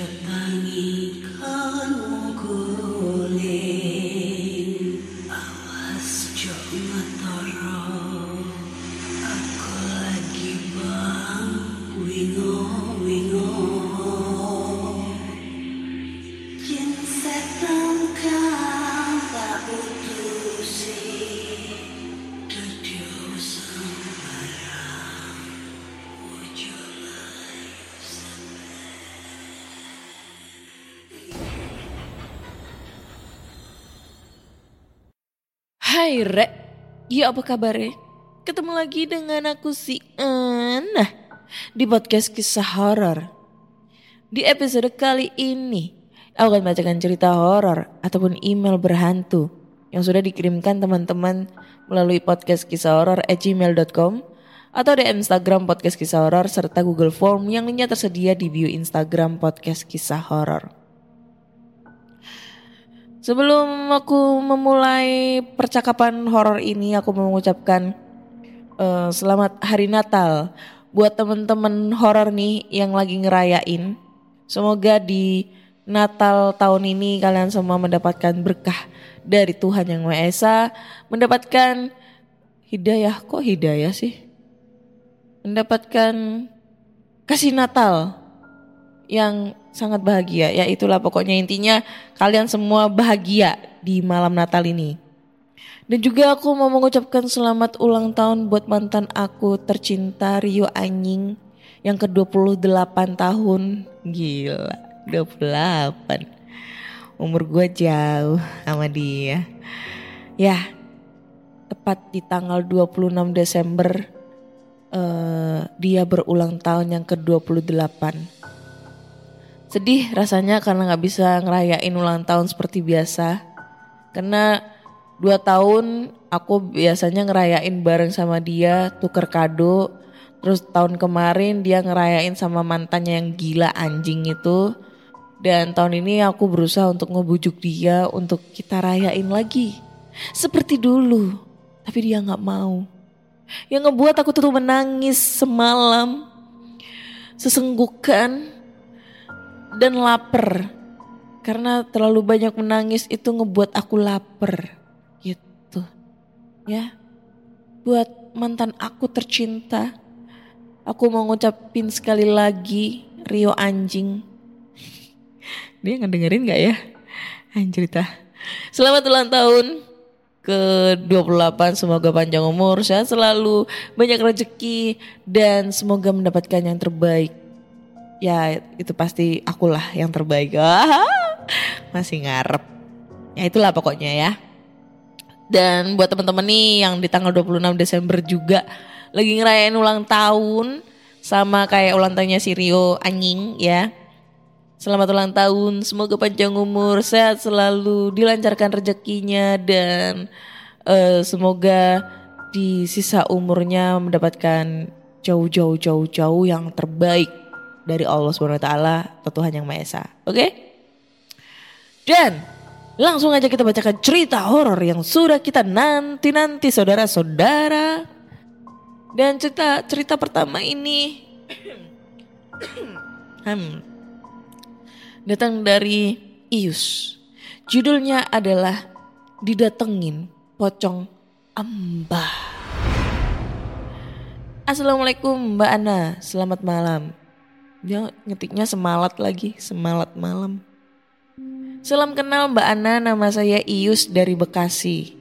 Tepang ikan mugur Hai ya apa kabarnya? Ketemu lagi dengan aku si Ana di podcast kisah horor. Di episode kali ini, aku akan bacakan cerita horor ataupun email berhantu yang sudah dikirimkan teman-teman melalui podcast kisah horor at gmail.com atau di Instagram podcast kisah horor serta Google Form yang linknya tersedia di bio Instagram podcast kisah horor. Sebelum aku memulai percakapan horor ini, aku mengucapkan eh, selamat Hari Natal buat temen-temen horor nih yang lagi ngerayain. Semoga di Natal tahun ini kalian semua mendapatkan berkah dari Tuhan Yang Maha Esa, mendapatkan hidayah kok hidayah sih? Mendapatkan kasih Natal yang sangat bahagia ya itulah pokoknya intinya kalian semua bahagia di malam Natal ini. Dan juga aku mau mengucapkan selamat ulang tahun buat mantan aku tercinta Rio Anying yang ke-28 tahun. Gila, 28. Umur gue jauh sama dia. Ya, tepat di tanggal 26 Desember eh, dia berulang tahun yang ke-28. Sedih rasanya karena nggak bisa ngerayain ulang tahun seperti biasa. Karena dua tahun aku biasanya ngerayain bareng sama dia, tuker kado. Terus tahun kemarin dia ngerayain sama mantannya yang gila anjing itu. Dan tahun ini aku berusaha untuk ngebujuk dia untuk kita rayain lagi. Seperti dulu. Tapi dia nggak mau. Yang ngebuat aku tuh menangis semalam. Sesenggukan dan lapar. Karena terlalu banyak menangis itu ngebuat aku lapar. Gitu. Ya. Buat mantan aku tercinta. Aku mau ngucapin sekali lagi Rio anjing. Dia ngedengerin gak ya? Anjir. Selamat ulang tahun ke-28 semoga panjang umur, sehat selalu, banyak rezeki dan semoga mendapatkan yang terbaik ya itu pasti akulah yang terbaik. Masih ngarep. Ya itulah pokoknya ya. Dan buat teman-teman nih yang di tanggal 26 Desember juga lagi ngerayain ulang tahun sama kayak ulang tahunnya si Rio Anying ya. Selamat ulang tahun, semoga panjang umur, sehat selalu, dilancarkan rezekinya dan eh, semoga di sisa umurnya mendapatkan jauh-jauh jauh-jauh yang terbaik dari Allah Subhanahu wa taala atau Tuhan Yang Maha Esa. Oke? Dan langsung aja kita bacakan cerita horor yang sudah kita nanti-nanti saudara-saudara. Dan cerita cerita pertama ini hmm, datang dari Ius. Judulnya adalah Didatengin Pocong Ambah. Assalamualaikum Mbak Ana, selamat malam. Dia ngetiknya semalat lagi, semalat malam. Salam kenal Mbak Ana, nama saya Ius dari Bekasi.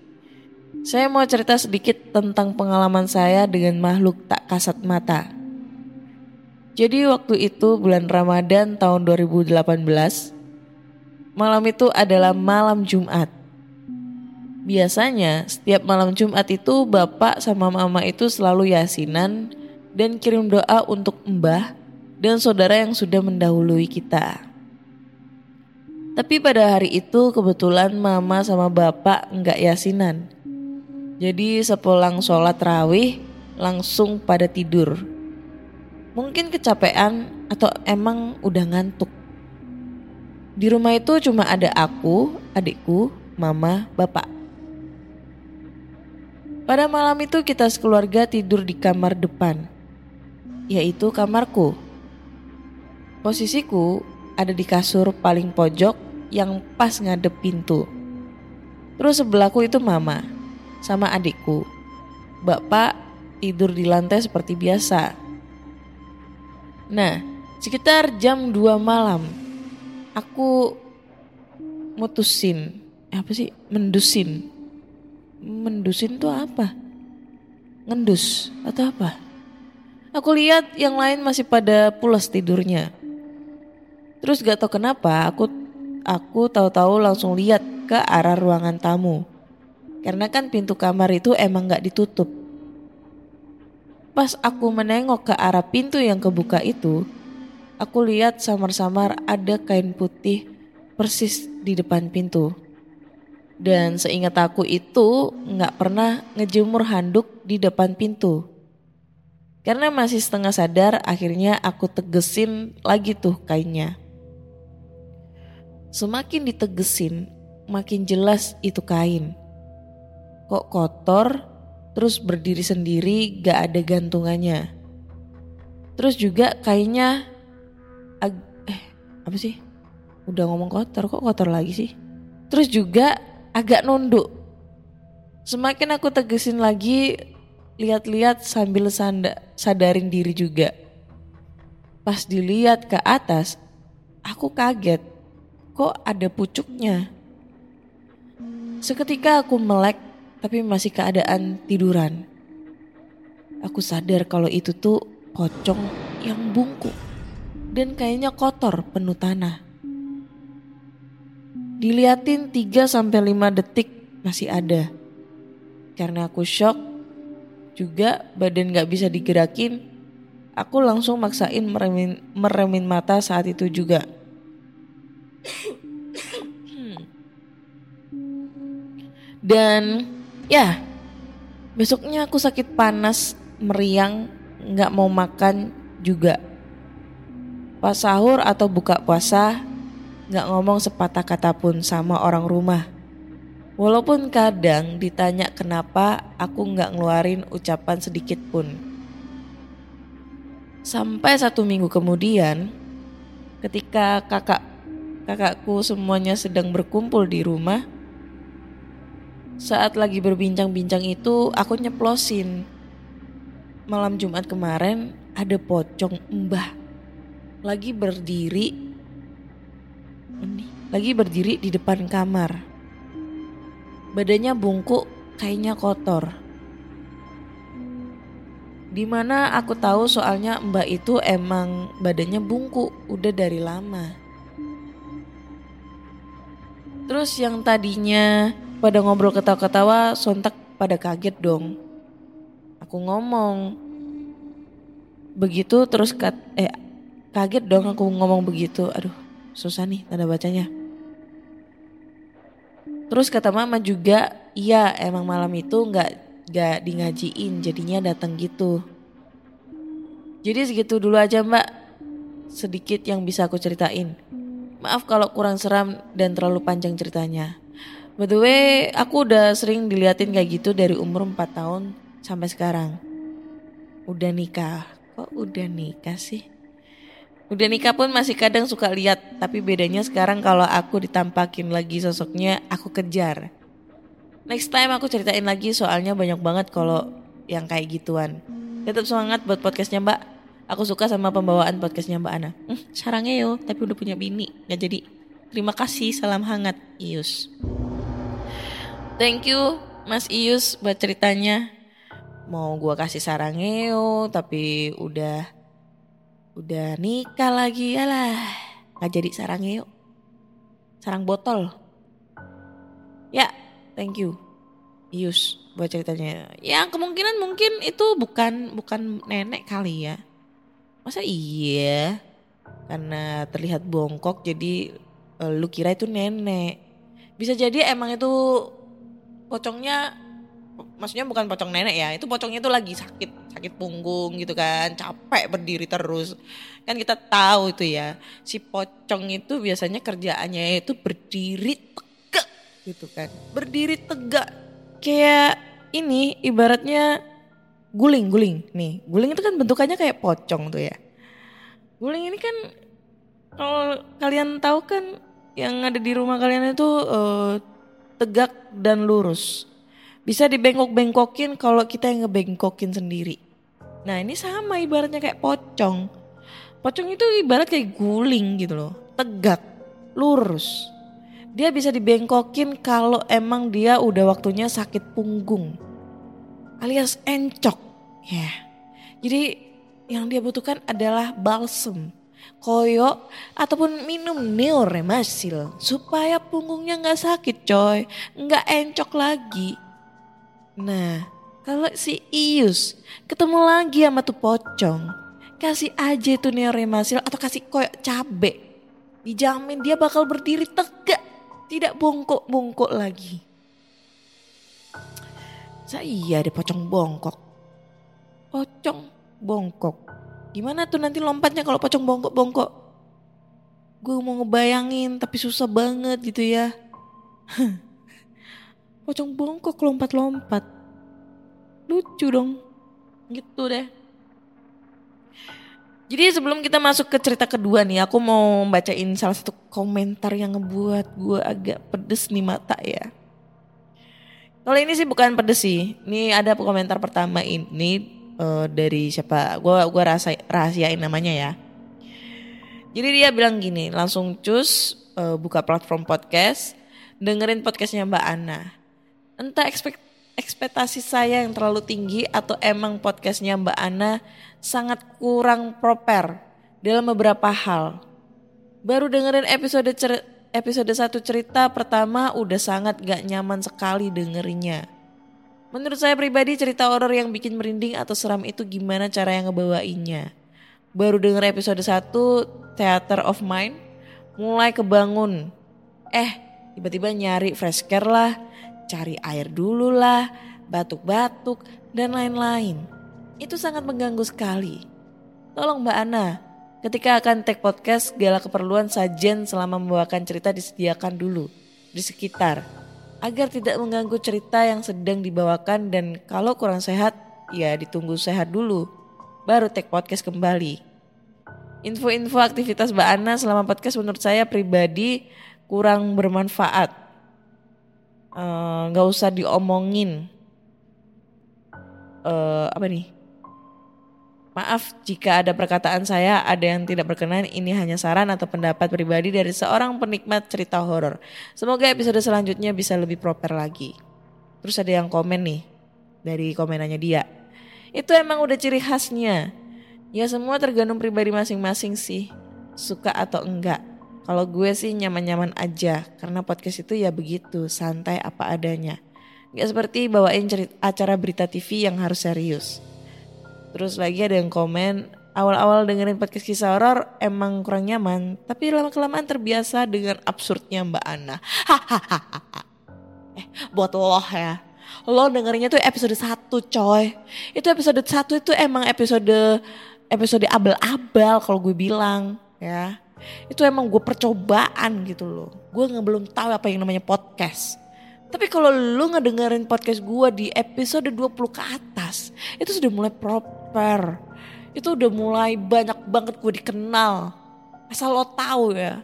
Saya mau cerita sedikit tentang pengalaman saya dengan makhluk tak kasat mata. Jadi waktu itu bulan Ramadan tahun 2018, malam itu adalah malam Jumat. Biasanya setiap malam Jumat itu bapak sama mama itu selalu yasinan dan kirim doa untuk mbah dan saudara yang sudah mendahului kita. Tapi pada hari itu kebetulan mama sama bapak nggak yasinan. Jadi sepulang sholat rawih langsung pada tidur. Mungkin kecapean atau emang udah ngantuk. Di rumah itu cuma ada aku, adikku, mama, bapak. Pada malam itu kita sekeluarga tidur di kamar depan, yaitu kamarku. Posisiku ada di kasur paling pojok yang pas ngadep pintu. Terus sebelahku itu mama sama adikku. Bapak tidur di lantai seperti biasa. Nah, sekitar jam 2 malam aku mutusin apa sih mendusin mendusin tuh apa ngendus atau apa aku lihat yang lain masih pada pulas tidurnya Terus gak tau kenapa aku aku tahu-tahu langsung lihat ke arah ruangan tamu. Karena kan pintu kamar itu emang gak ditutup. Pas aku menengok ke arah pintu yang kebuka itu, aku lihat samar-samar ada kain putih persis di depan pintu. Dan seingat aku itu gak pernah ngejemur handuk di depan pintu. Karena masih setengah sadar akhirnya aku tegesin lagi tuh kainnya. Semakin ditegesin, makin jelas itu kain. Kok kotor, terus berdiri sendiri gak ada gantungannya. Terus juga kainnya, ag- eh apa sih? Udah ngomong kotor, kok kotor lagi sih? Terus juga agak nunduk. Semakin aku tegesin lagi, lihat-lihat sambil sanda, sadarin diri juga. Pas dilihat ke atas, aku kaget kok ada pucuknya. Seketika aku melek tapi masih keadaan tiduran. Aku sadar kalau itu tuh pocong yang bungkuk dan kayaknya kotor penuh tanah. Diliatin 3 sampai 5 detik masih ada. Karena aku shock juga badan gak bisa digerakin, aku langsung maksain meremin, meremin mata saat itu juga. Dan ya besoknya aku sakit panas, meriang, nggak mau makan juga. Pas sahur atau buka puasa, nggak ngomong sepatah kata pun sama orang rumah. Walaupun kadang ditanya kenapa aku nggak ngeluarin ucapan sedikit pun. Sampai satu minggu kemudian, ketika kakak kakakku semuanya sedang berkumpul di rumah, saat lagi berbincang-bincang itu aku nyeplosin. Malam Jumat kemarin ada pocong mbah lagi berdiri lagi berdiri di depan kamar. Badannya bungkuk, kayaknya kotor. Di mana aku tahu soalnya mbak itu emang badannya bungkuk udah dari lama. Terus yang tadinya pada ngobrol ketawa-ketawa sontak pada kaget dong. Aku ngomong. Begitu terus kat, eh kaget dong aku ngomong begitu. Aduh susah nih tanda bacanya. Terus kata mama juga, iya emang malam itu nggak nggak di ngajiin jadinya datang gitu. Jadi segitu dulu aja mbak, sedikit yang bisa aku ceritain. Maaf kalau kurang seram dan terlalu panjang ceritanya. By the way, aku udah sering diliatin kayak gitu dari umur 4 tahun sampai sekarang. Udah nikah. Kok udah nikah sih? Udah nikah pun masih kadang suka lihat, tapi bedanya sekarang kalau aku ditampakin lagi sosoknya, aku kejar. Next time aku ceritain lagi soalnya banyak banget kalau yang kayak gituan. Tetap semangat buat podcastnya mbak. Aku suka sama pembawaan podcastnya Mbak Ana. Hmm, sarangeo, tapi udah punya bini. Nggak jadi. Terima kasih, salam hangat, Ius. Thank you, Mas Ius, buat ceritanya. Mau gua kasih sarangeo, tapi udah udah nikah lagi alah. Nggak jadi sarangeo. Sarang botol. Ya, thank you. Ius buat ceritanya. Ya kemungkinan mungkin itu bukan bukan nenek kali ya. Masa iya? Karena terlihat bongkok jadi eh, lu kira itu nenek. Bisa jadi emang itu pocongnya maksudnya bukan pocong nenek ya. Itu pocongnya itu lagi sakit, sakit punggung gitu kan, capek berdiri terus. Kan kita tahu itu ya. Si pocong itu biasanya kerjaannya itu berdiri tegak gitu kan. Berdiri tegak kayak ini ibaratnya guling guling. Nih guling itu kan bentukannya kayak pocong tuh ya. Guling ini kan kalau kalian tahu kan yang ada di rumah kalian itu eh, tegak dan lurus. Bisa dibengkok-bengkokin kalau kita yang ngebengkokin sendiri. Nah ini sama ibaratnya kayak pocong. Pocong itu ibarat kayak guling gitu loh. Tegak lurus. Dia bisa dibengkokin kalau emang dia udah waktunya sakit punggung alias encok. Ya. Jadi yang dia butuhkan adalah balsem koyo ataupun minum neoremasil supaya punggungnya nggak sakit coy. Nggak encok lagi. Nah kalau si Ius ketemu lagi sama tuh pocong kasih aja tuh neoremasil atau kasih koyo cabe dijamin dia bakal berdiri tegak tidak bongkok-bongkok lagi saya iya deh pocong bongkok. Pocong bongkok. Gimana tuh nanti lompatnya kalau pocong bongkok-bongkok? Gue mau ngebayangin tapi susah banget gitu ya. pocong bongkok lompat-lompat. Lucu dong. Gitu deh. Jadi sebelum kita masuk ke cerita kedua nih, aku mau bacain salah satu komentar yang ngebuat gue agak pedes nih mata ya. Kalau ini sih bukan pedes sih. Ini ada komentar pertama ini uh, dari siapa? Gua gua rasa rahasiain namanya ya. Jadi dia bilang gini, langsung cus uh, buka platform podcast, dengerin podcastnya Mbak Ana. Entah ekspek ekspektasi saya yang terlalu tinggi atau emang podcastnya Mbak Ana sangat kurang proper dalam beberapa hal. Baru dengerin episode cer episode satu cerita pertama udah sangat gak nyaman sekali dengerinnya. Menurut saya pribadi cerita horor yang bikin merinding atau seram itu gimana cara yang ngebawainnya. Baru denger episode 1 Theater of Mind mulai kebangun. Eh tiba-tiba nyari fresh care lah, cari air dulu lah, batuk-batuk dan lain-lain. Itu sangat mengganggu sekali. Tolong Mbak Ana, Ketika akan take podcast, segala keperluan sajen selama membawakan cerita disediakan dulu di sekitar agar tidak mengganggu cerita yang sedang dibawakan dan kalau kurang sehat ya ditunggu sehat dulu baru take podcast kembali. Info-info aktivitas Mbak Ana selama podcast menurut saya pribadi kurang bermanfaat. Eh, Nggak uh, usah diomongin. Uh, apa nih? Maaf jika ada perkataan saya ada yang tidak berkenan, ini hanya saran atau pendapat pribadi dari seorang penikmat cerita horor. Semoga episode selanjutnya bisa lebih proper lagi. Terus ada yang komen nih dari komenannya dia. Itu emang udah ciri khasnya. Ya semua tergantung pribadi masing-masing sih. Suka atau enggak. Kalau gue sih nyaman-nyaman aja karena podcast itu ya begitu, santai apa adanya. Gak seperti bawain cerita, acara berita TV yang harus serius. Terus lagi ada yang komen, awal-awal dengerin podcast kisah horor emang kurang nyaman, tapi lama-kelamaan terbiasa dengan absurdnya Mbak Ana. Hahaha. eh, buat lo ya. Lo dengerinnya tuh episode 1 coy. Itu episode 1 itu emang episode episode abal-abal kalau gue bilang ya. Itu emang gue percobaan gitu loh. Gue nggak belum tahu apa yang namanya podcast. Tapi kalau lu ngedengerin podcast gue di episode 20 ke atas, itu sudah mulai proper. Itu udah mulai banyak banget gue dikenal. Asal lo tahu ya,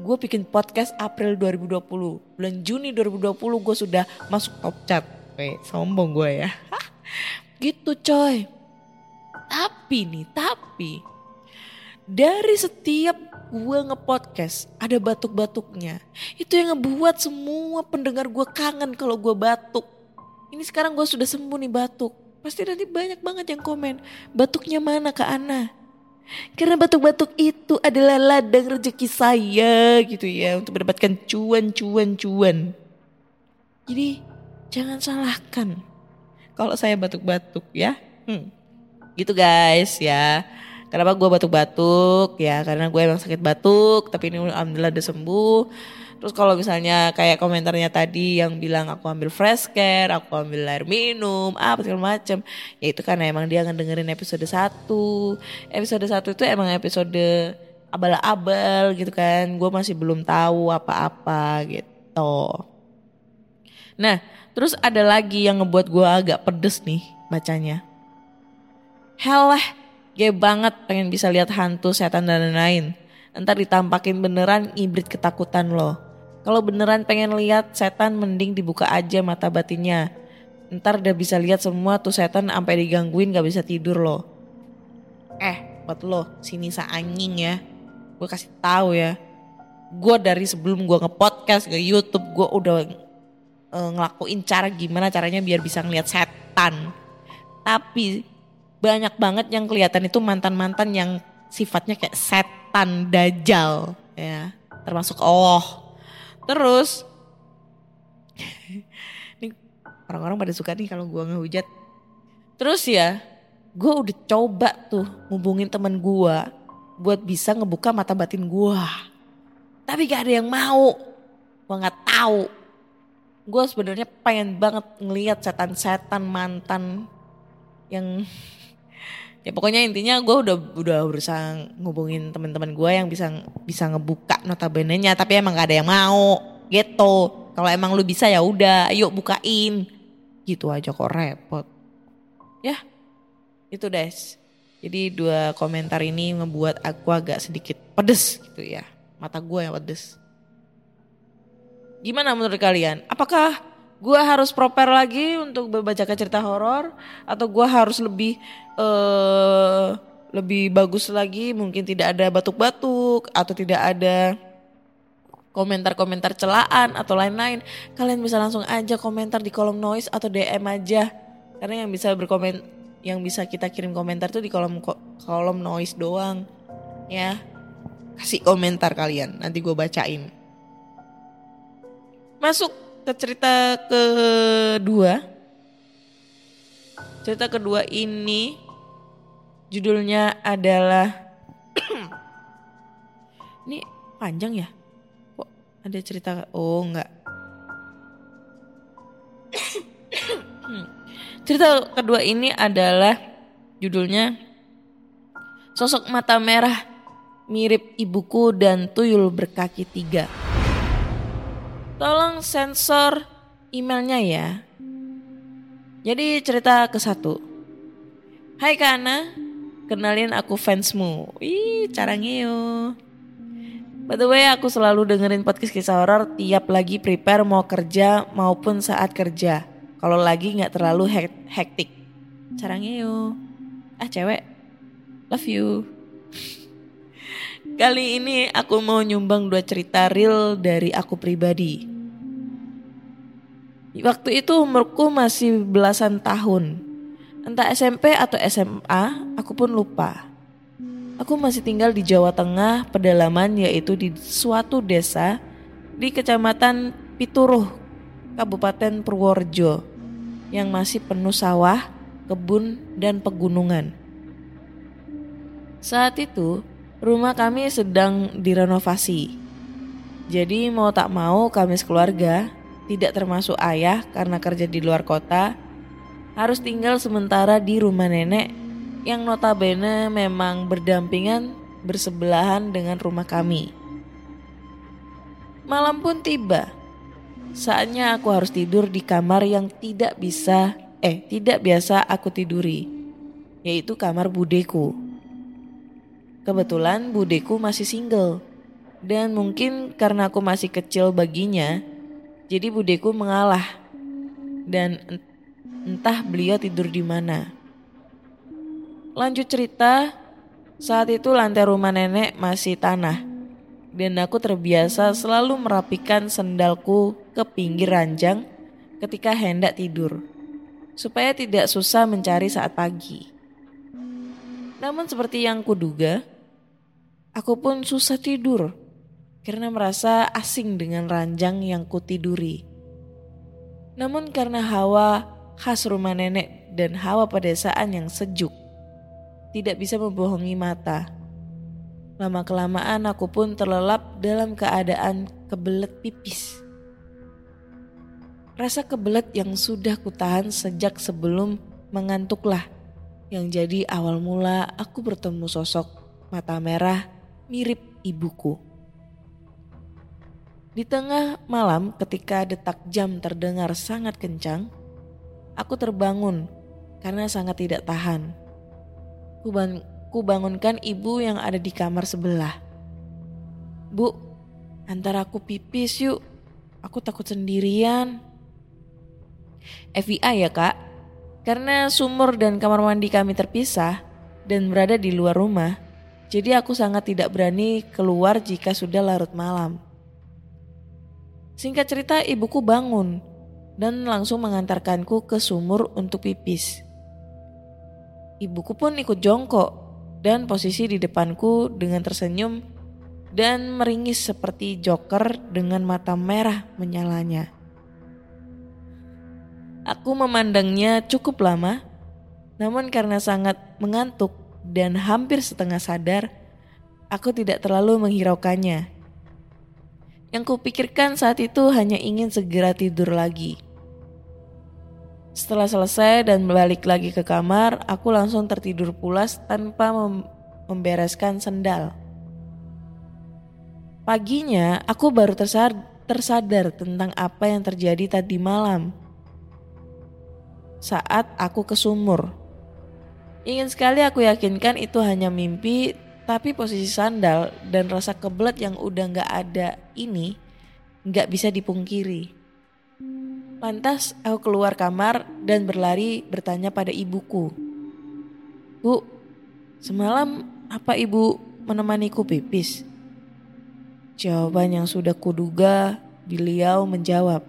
gue bikin podcast April 2020. Bulan Juni 2020 gue sudah masuk top chat. Weh, sombong gue ya. gitu coy. Tapi nih, tapi dari setiap gue ngepodcast ada batuk-batuknya. Itu yang ngebuat semua pendengar gue kangen kalau gue batuk. Ini sekarang gue sudah sembuh nih batuk. Pasti nanti banyak banget yang komen, batuknya mana Kak Ana? Karena batuk-batuk itu adalah ladang rezeki saya gitu ya untuk mendapatkan cuan-cuan-cuan. Jadi jangan salahkan kalau saya batuk-batuk ya. Hmm. Gitu guys ya. Kenapa gue batuk-batuk ya karena gue emang sakit batuk tapi ini alhamdulillah udah sembuh. Terus kalau misalnya kayak komentarnya tadi yang bilang aku ambil fresh care, aku ambil air minum, apa segala macem. Ya itu karena emang dia ngedengerin episode 1. Episode 1 itu emang episode abal-abal gitu kan. Gue masih belum tahu apa-apa gitu. Nah terus ada lagi yang ngebuat gue agak pedes nih bacanya. Helah, gue banget pengen bisa lihat hantu, setan dan lain-lain. Ntar ditampakin beneran ibrit ketakutan loh. Kalau beneran pengen lihat setan mending dibuka aja mata batinnya. Ntar udah bisa lihat semua tuh setan sampai digangguin gak bisa tidur loh. Eh, buat lo sini sa anjing ya. Gue kasih tahu ya. Gue dari sebelum gue ngepodcast ke YouTube gue udah uh, ngelakuin cara gimana caranya biar bisa ngeliat setan. Tapi banyak banget yang kelihatan itu mantan-mantan yang sifatnya kayak setan dajal ya. Termasuk Allah. Terus ini orang-orang pada suka nih kalau gue ngehujat. Terus ya, gue udah coba tuh hubungin temen gue buat bisa ngebuka mata batin gue. Tapi gak ada yang mau. Gue nggak tahu. Gue sebenarnya pengen banget ngeliat setan-setan mantan yang ya pokoknya intinya gue udah udah berusaha ngubungin teman-teman gue yang bisa bisa ngebuka notabene nya tapi emang gak ada yang mau gitu. Kalau emang lu bisa ya udah ayo bukain. Gitu aja kok repot. Ya itu des. Jadi dua komentar ini ngebuat aku agak sedikit pedes gitu ya. Mata gue yang pedes. Gimana menurut kalian? Apakah gue harus prepare lagi untuk membacakan cerita horor atau gue harus lebih uh, lebih bagus lagi mungkin tidak ada batuk-batuk atau tidak ada komentar-komentar celaan atau lain-lain. Kalian bisa langsung aja komentar di kolom noise atau DM aja. Karena yang bisa berkomen yang bisa kita kirim komentar tuh di kolom kolom noise doang ya. Kasih komentar kalian nanti gue bacain. Masuk ke cerita kedua. Cerita kedua ini judulnya adalah ini panjang ya? Kok ada cerita? Oh enggak. cerita kedua ini adalah judulnya Sosok mata merah mirip ibuku dan tuyul berkaki tiga. Tolong sensor emailnya ya. Jadi cerita ke satu. Hai Kana, kenalin aku fansmu. Ih, cara ngeo. By the way, aku selalu dengerin podcast kisah horor tiap lagi prepare mau kerja maupun saat kerja. Kalau lagi nggak terlalu hektik. Cara ngeo. Ah cewek, love you. Kali ini aku mau nyumbang dua cerita real dari aku pribadi. Waktu itu umurku masih belasan tahun. Entah SMP atau SMA, aku pun lupa. Aku masih tinggal di Jawa Tengah, pedalaman yaitu di suatu desa di Kecamatan Pituruh, Kabupaten Purworejo yang masih penuh sawah, kebun, dan pegunungan. Saat itu, Rumah kami sedang direnovasi. Jadi mau tak mau kami sekeluarga, tidak termasuk ayah karena kerja di luar kota, harus tinggal sementara di rumah nenek yang notabene memang berdampingan bersebelahan dengan rumah kami. Malam pun tiba. Saatnya aku harus tidur di kamar yang tidak bisa eh tidak biasa aku tiduri, yaitu kamar budeku. Kebetulan budeku masih single. Dan mungkin karena aku masih kecil baginya, jadi budeku mengalah. Dan entah beliau tidur di mana. Lanjut cerita, saat itu lantai rumah nenek masih tanah. Dan aku terbiasa selalu merapikan sendalku ke pinggir ranjang ketika hendak tidur. Supaya tidak susah mencari saat pagi. Namun seperti yang kuduga, aku pun susah tidur karena merasa asing dengan ranjang yang kutiduri. Namun karena hawa khas rumah nenek dan hawa pedesaan yang sejuk, tidak bisa membohongi mata. Lama-kelamaan aku pun terlelap dalam keadaan kebelet pipis. Rasa kebelet yang sudah kutahan sejak sebelum mengantuklah yang jadi awal mula aku bertemu sosok mata merah mirip ibuku. Di tengah malam ketika detak jam terdengar sangat kencang, aku terbangun karena sangat tidak tahan. Kuban kubangunkan ibu yang ada di kamar sebelah. Bu, antar aku pipis yuk. Aku takut sendirian. FBI ya kak, karena sumur dan kamar mandi kami terpisah dan berada di luar rumah, jadi aku sangat tidak berani keluar jika sudah larut malam. Singkat cerita ibuku bangun dan langsung mengantarkanku ke sumur untuk pipis. Ibuku pun ikut jongkok dan posisi di depanku dengan tersenyum dan meringis seperti joker dengan mata merah menyalanya. Aku memandangnya cukup lama, namun karena sangat mengantuk dan hampir setengah sadar, aku tidak terlalu menghiraukannya. Yang kupikirkan saat itu hanya ingin segera tidur lagi. Setelah selesai dan balik lagi ke kamar, aku langsung tertidur pulas tanpa mem membereskan sendal. Paginya, aku baru tersadar tentang apa yang terjadi tadi malam saat aku ke sumur. Ingin sekali aku yakinkan itu hanya mimpi, tapi posisi sandal dan rasa kebelet yang udah gak ada ini gak bisa dipungkiri. Lantas aku keluar kamar dan berlari bertanya pada ibuku. Bu, semalam apa ibu menemaniku pipis? Jawaban yang sudah kuduga, beliau menjawab,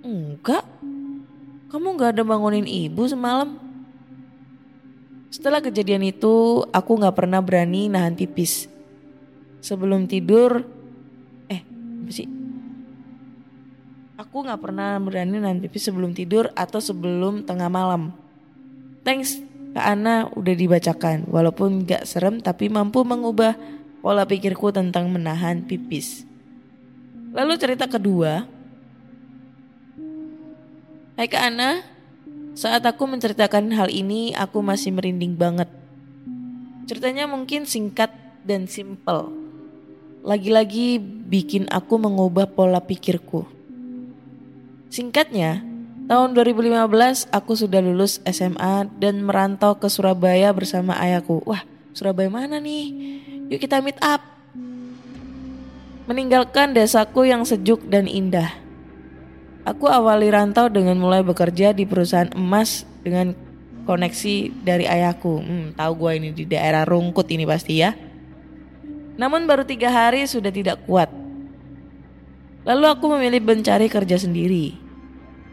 Enggak, kamu gak ada bangunin ibu semalam? Setelah kejadian itu, aku gak pernah berani nahan pipis. Sebelum tidur, eh apa sih? Aku gak pernah berani nahan pipis sebelum tidur atau sebelum tengah malam. Thanks Kak Ana udah dibacakan, walaupun gak serem tapi mampu mengubah pola pikirku tentang menahan pipis. Lalu cerita kedua, Hai Kak Ana, saat aku menceritakan hal ini aku masih merinding banget. Ceritanya mungkin singkat dan simple. Lagi-lagi bikin aku mengubah pola pikirku. Singkatnya, tahun 2015 aku sudah lulus SMA dan merantau ke Surabaya bersama ayahku. Wah, Surabaya mana nih? Yuk kita meet up. Meninggalkan desaku yang sejuk dan indah Aku awali rantau dengan mulai bekerja di perusahaan emas dengan koneksi dari ayahku. Hmm, tahu gue ini di daerah Rungkut ini pasti ya. Namun baru tiga hari sudah tidak kuat. Lalu aku memilih mencari kerja sendiri.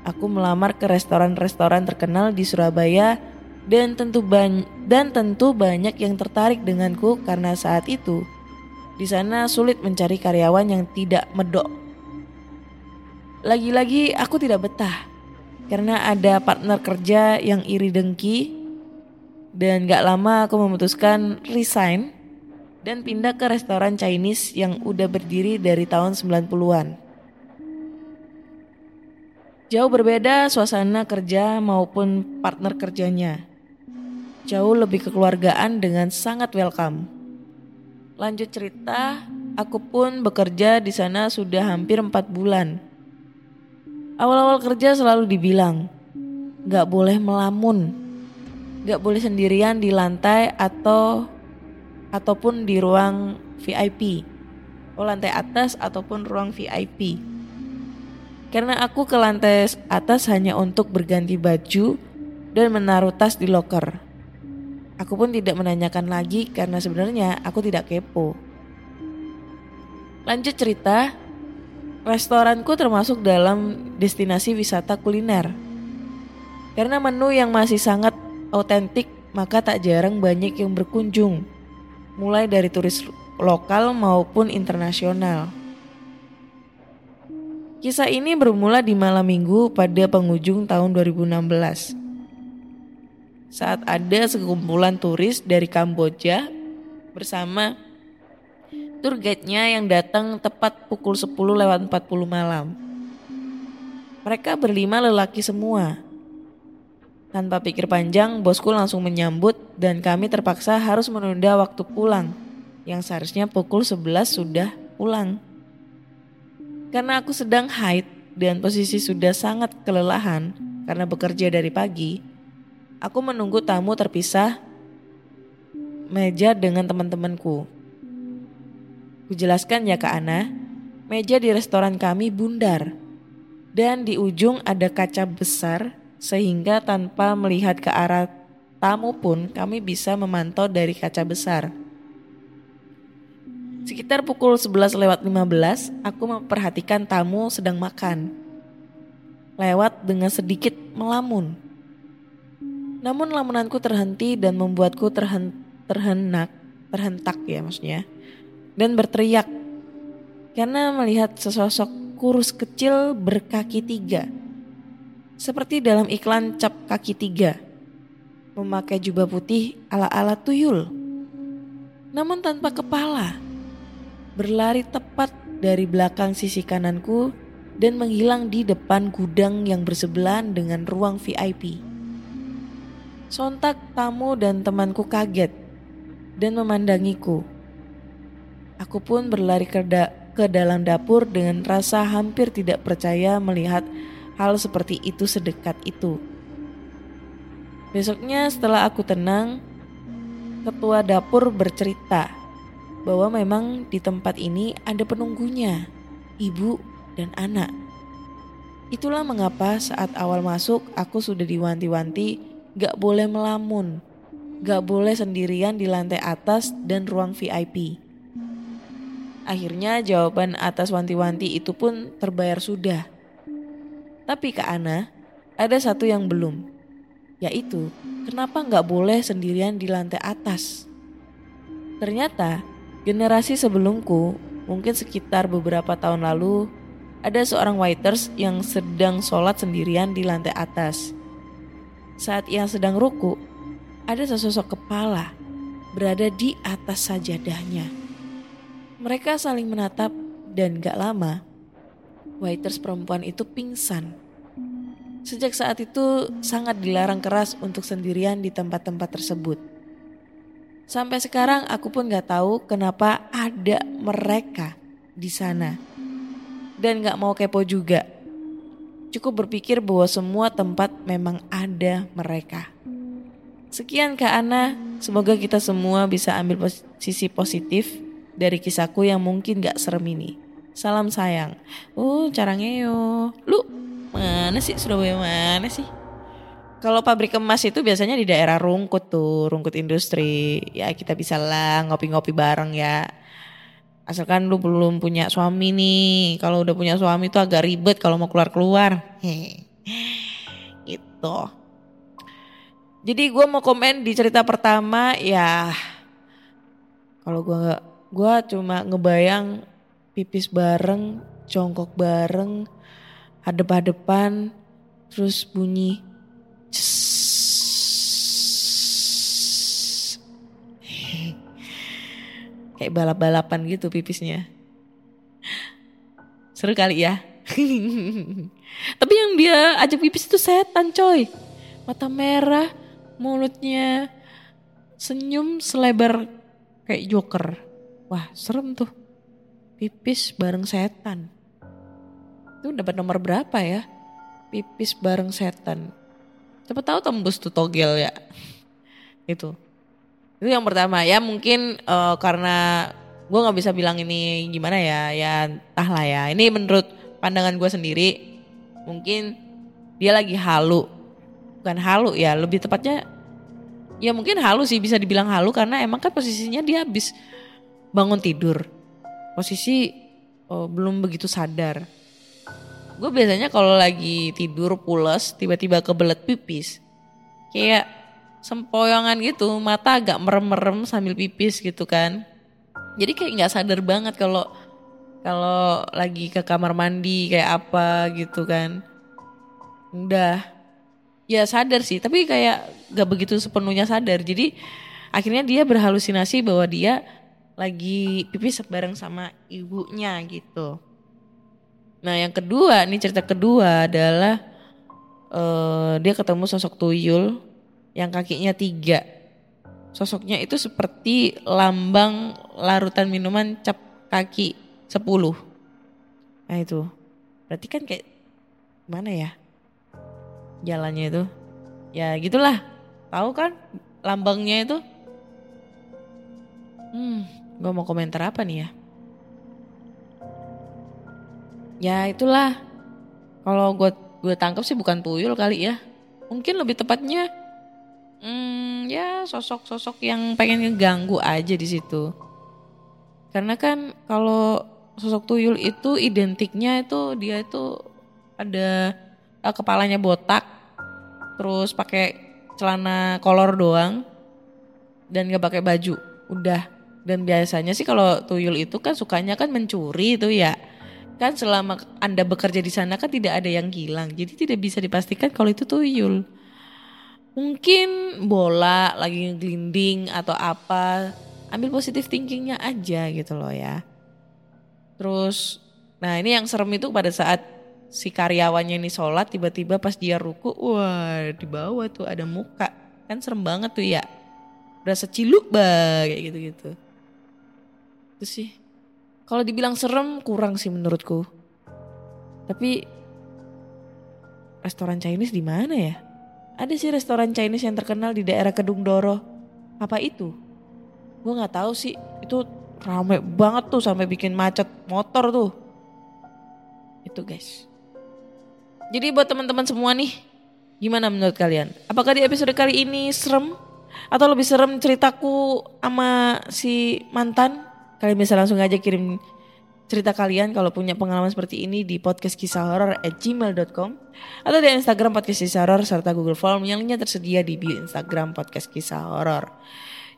Aku melamar ke restoran-restoran terkenal di Surabaya dan tentu dan tentu banyak yang tertarik denganku karena saat itu di sana sulit mencari karyawan yang tidak medok lagi-lagi aku tidak betah karena ada partner kerja yang iri dengki dan gak lama aku memutuskan resign dan pindah ke restoran Chinese yang udah berdiri dari tahun 90-an. Jauh berbeda suasana kerja maupun partner kerjanya. Jauh lebih kekeluargaan dengan sangat welcome. Lanjut cerita, aku pun bekerja di sana sudah hampir 4 bulan Awal-awal kerja selalu dibilang, gak boleh melamun, gak boleh sendirian di lantai atau ataupun di ruang VIP, oh lantai atas ataupun ruang VIP. Karena aku ke lantai atas hanya untuk berganti baju dan menaruh tas di loker. Aku pun tidak menanyakan lagi karena sebenarnya aku tidak kepo. Lanjut cerita, restoranku termasuk dalam destinasi wisata kuliner. Karena menu yang masih sangat autentik, maka tak jarang banyak yang berkunjung. Mulai dari turis lokal maupun internasional. Kisah ini bermula di malam minggu pada penghujung tahun 2016. Saat ada sekumpulan turis dari Kamboja bersama tour guide-nya yang datang tepat pukul 10 lewat 40 malam. Mereka berlima lelaki semua. Tanpa pikir panjang, bosku langsung menyambut dan kami terpaksa harus menunda waktu pulang yang seharusnya pukul 11 sudah pulang. Karena aku sedang haid dan posisi sudah sangat kelelahan karena bekerja dari pagi, aku menunggu tamu terpisah meja dengan teman-temanku. Kujelaskan ya Kak Ana, meja di restoran kami bundar dan di ujung ada kaca besar sehingga tanpa melihat ke arah tamu pun kami bisa memantau dari kaca besar. Sekitar pukul 11 lewat 15, aku memperhatikan tamu sedang makan. Lewat dengan sedikit melamun. Namun lamunanku terhenti dan membuatku terhen terhenak, terhentak ya maksudnya dan berteriak karena melihat sesosok kurus kecil berkaki tiga. Seperti dalam iklan cap kaki tiga. Memakai jubah putih ala-ala tuyul. Namun tanpa kepala. Berlari tepat dari belakang sisi kananku dan menghilang di depan gudang yang bersebelahan dengan ruang VIP. Sontak tamu dan temanku kaget dan memandangiku. Aku pun berlari ke, da ke dalam dapur dengan rasa hampir tidak percaya melihat hal seperti itu sedekat itu. Besoknya setelah aku tenang, ketua dapur bercerita bahwa memang di tempat ini ada penunggunya, ibu dan anak. Itulah mengapa saat awal masuk aku sudah diwanti-wanti gak boleh melamun, gak boleh sendirian di lantai atas dan ruang VIP. Akhirnya jawaban atas wanti-wanti itu pun terbayar sudah. Tapi Kak Ana, ada satu yang belum. Yaitu, kenapa nggak boleh sendirian di lantai atas? Ternyata, generasi sebelumku, mungkin sekitar beberapa tahun lalu, ada seorang waiters yang sedang sholat sendirian di lantai atas. Saat ia sedang ruku, ada sesosok kepala berada di atas sajadahnya. Mereka saling menatap dan gak lama, waiters perempuan itu pingsan. Sejak saat itu sangat dilarang keras untuk sendirian di tempat-tempat tersebut. Sampai sekarang aku pun gak tahu kenapa ada mereka di sana. Dan gak mau kepo juga. Cukup berpikir bahwa semua tempat memang ada mereka. Sekian Kak Ana, semoga kita semua bisa ambil sisi positif dari kisahku yang mungkin gak serem ini. Salam sayang. Uh, cara ngeo. Lu mana sih Surabaya mana sih? Kalau pabrik emas itu biasanya di daerah Rungkut tuh, Rungkut Industri. Ya kita bisa lah ngopi-ngopi bareng ya. Asalkan lu belum punya suami nih. Kalau udah punya suami itu agak ribet kalau mau keluar-keluar. Itu. Jadi gue mau komen di cerita pertama ya kalau gue gue cuma ngebayang pipis bareng, jongkok bareng, hadep-hadepan, terus bunyi kayak balap-balapan gitu pipisnya. Seru kali ya. Tapi yang dia ajak pipis itu setan coy. Mata merah, mulutnya senyum selebar kayak joker. Wah serem tuh. Pipis bareng setan. Itu dapat nomor berapa ya? Pipis bareng setan. Siapa tahu tembus tuh togel ya. Itu. Itu yang pertama ya mungkin uh, karena gue nggak bisa bilang ini gimana ya ya entah lah ya ini menurut pandangan gue sendiri mungkin dia lagi halu bukan halu ya lebih tepatnya ya mungkin halu sih bisa dibilang halu karena emang kan posisinya dia habis bangun tidur. Posisi oh, belum begitu sadar. Gue biasanya kalau lagi tidur pules tiba-tiba kebelet pipis. Kayak sempoyongan gitu, mata agak merem-merem sambil pipis gitu kan. Jadi kayak nggak sadar banget kalau kalau lagi ke kamar mandi kayak apa gitu kan. Udah ya sadar sih, tapi kayak gak begitu sepenuhnya sadar. Jadi akhirnya dia berhalusinasi bahwa dia lagi pipis bareng sama ibunya gitu. Nah yang kedua, nih cerita kedua adalah eh dia ketemu sosok tuyul yang kakinya tiga. Sosoknya itu seperti lambang larutan minuman cap kaki 10. Nah itu, berarti kan kayak mana ya jalannya itu? Ya gitulah, tahu kan lambangnya itu? Hmm, gue mau komentar apa nih ya? Ya itulah. Kalau gue gue tangkap sih bukan tuyul kali ya. Mungkin lebih tepatnya hmm, ya sosok-sosok yang pengen ngeganggu aja di situ. Karena kan kalau sosok tuyul itu identiknya itu dia itu ada eh, kepalanya botak, terus pakai celana kolor doang dan gak pakai baju. Udah. Dan biasanya sih kalau tuyul itu kan sukanya kan mencuri itu ya kan selama Anda bekerja di sana kan tidak ada yang hilang. Jadi tidak bisa dipastikan kalau itu tuyul. Mungkin bola lagi ngelinding atau apa. Ambil positif thinkingnya aja gitu loh ya. Terus, nah ini yang serem itu pada saat si karyawannya ini sholat tiba-tiba pas dia ruku, wah di bawah tuh ada muka. Kan serem banget tuh ya. Berasa ciluk bah kayak gitu-gitu. Itu sih kalau dibilang serem kurang sih menurutku. Tapi restoran Chinese di mana ya? Ada sih restoran Chinese yang terkenal di daerah Kedung Doro. Apa itu? Gue nggak tahu sih. Itu rame banget tuh sampai bikin macet motor tuh. Itu guys. Jadi buat teman-teman semua nih, gimana menurut kalian? Apakah di episode kali ini serem? Atau lebih serem ceritaku sama si mantan? Kalian bisa langsung aja kirim cerita kalian kalau punya pengalaman seperti ini di podcast kisah horor at gmail.com atau di Instagram podcast kisah horor serta Google Form yang lainnya tersedia di bio Instagram podcast kisah horor.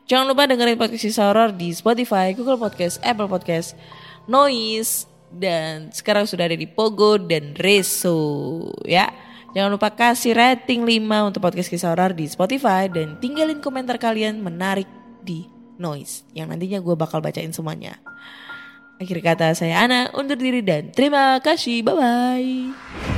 Jangan lupa dengerin podcast kisah horor di Spotify, Google Podcast, Apple Podcast, Noise, dan sekarang sudah ada di Pogo dan Reso ya. Jangan lupa kasih rating 5 untuk podcast kisah horor di Spotify dan tinggalin komentar kalian menarik di Noise yang nantinya gue bakal bacain semuanya. Akhir kata saya Ana undur diri dan terima kasih. Bye bye.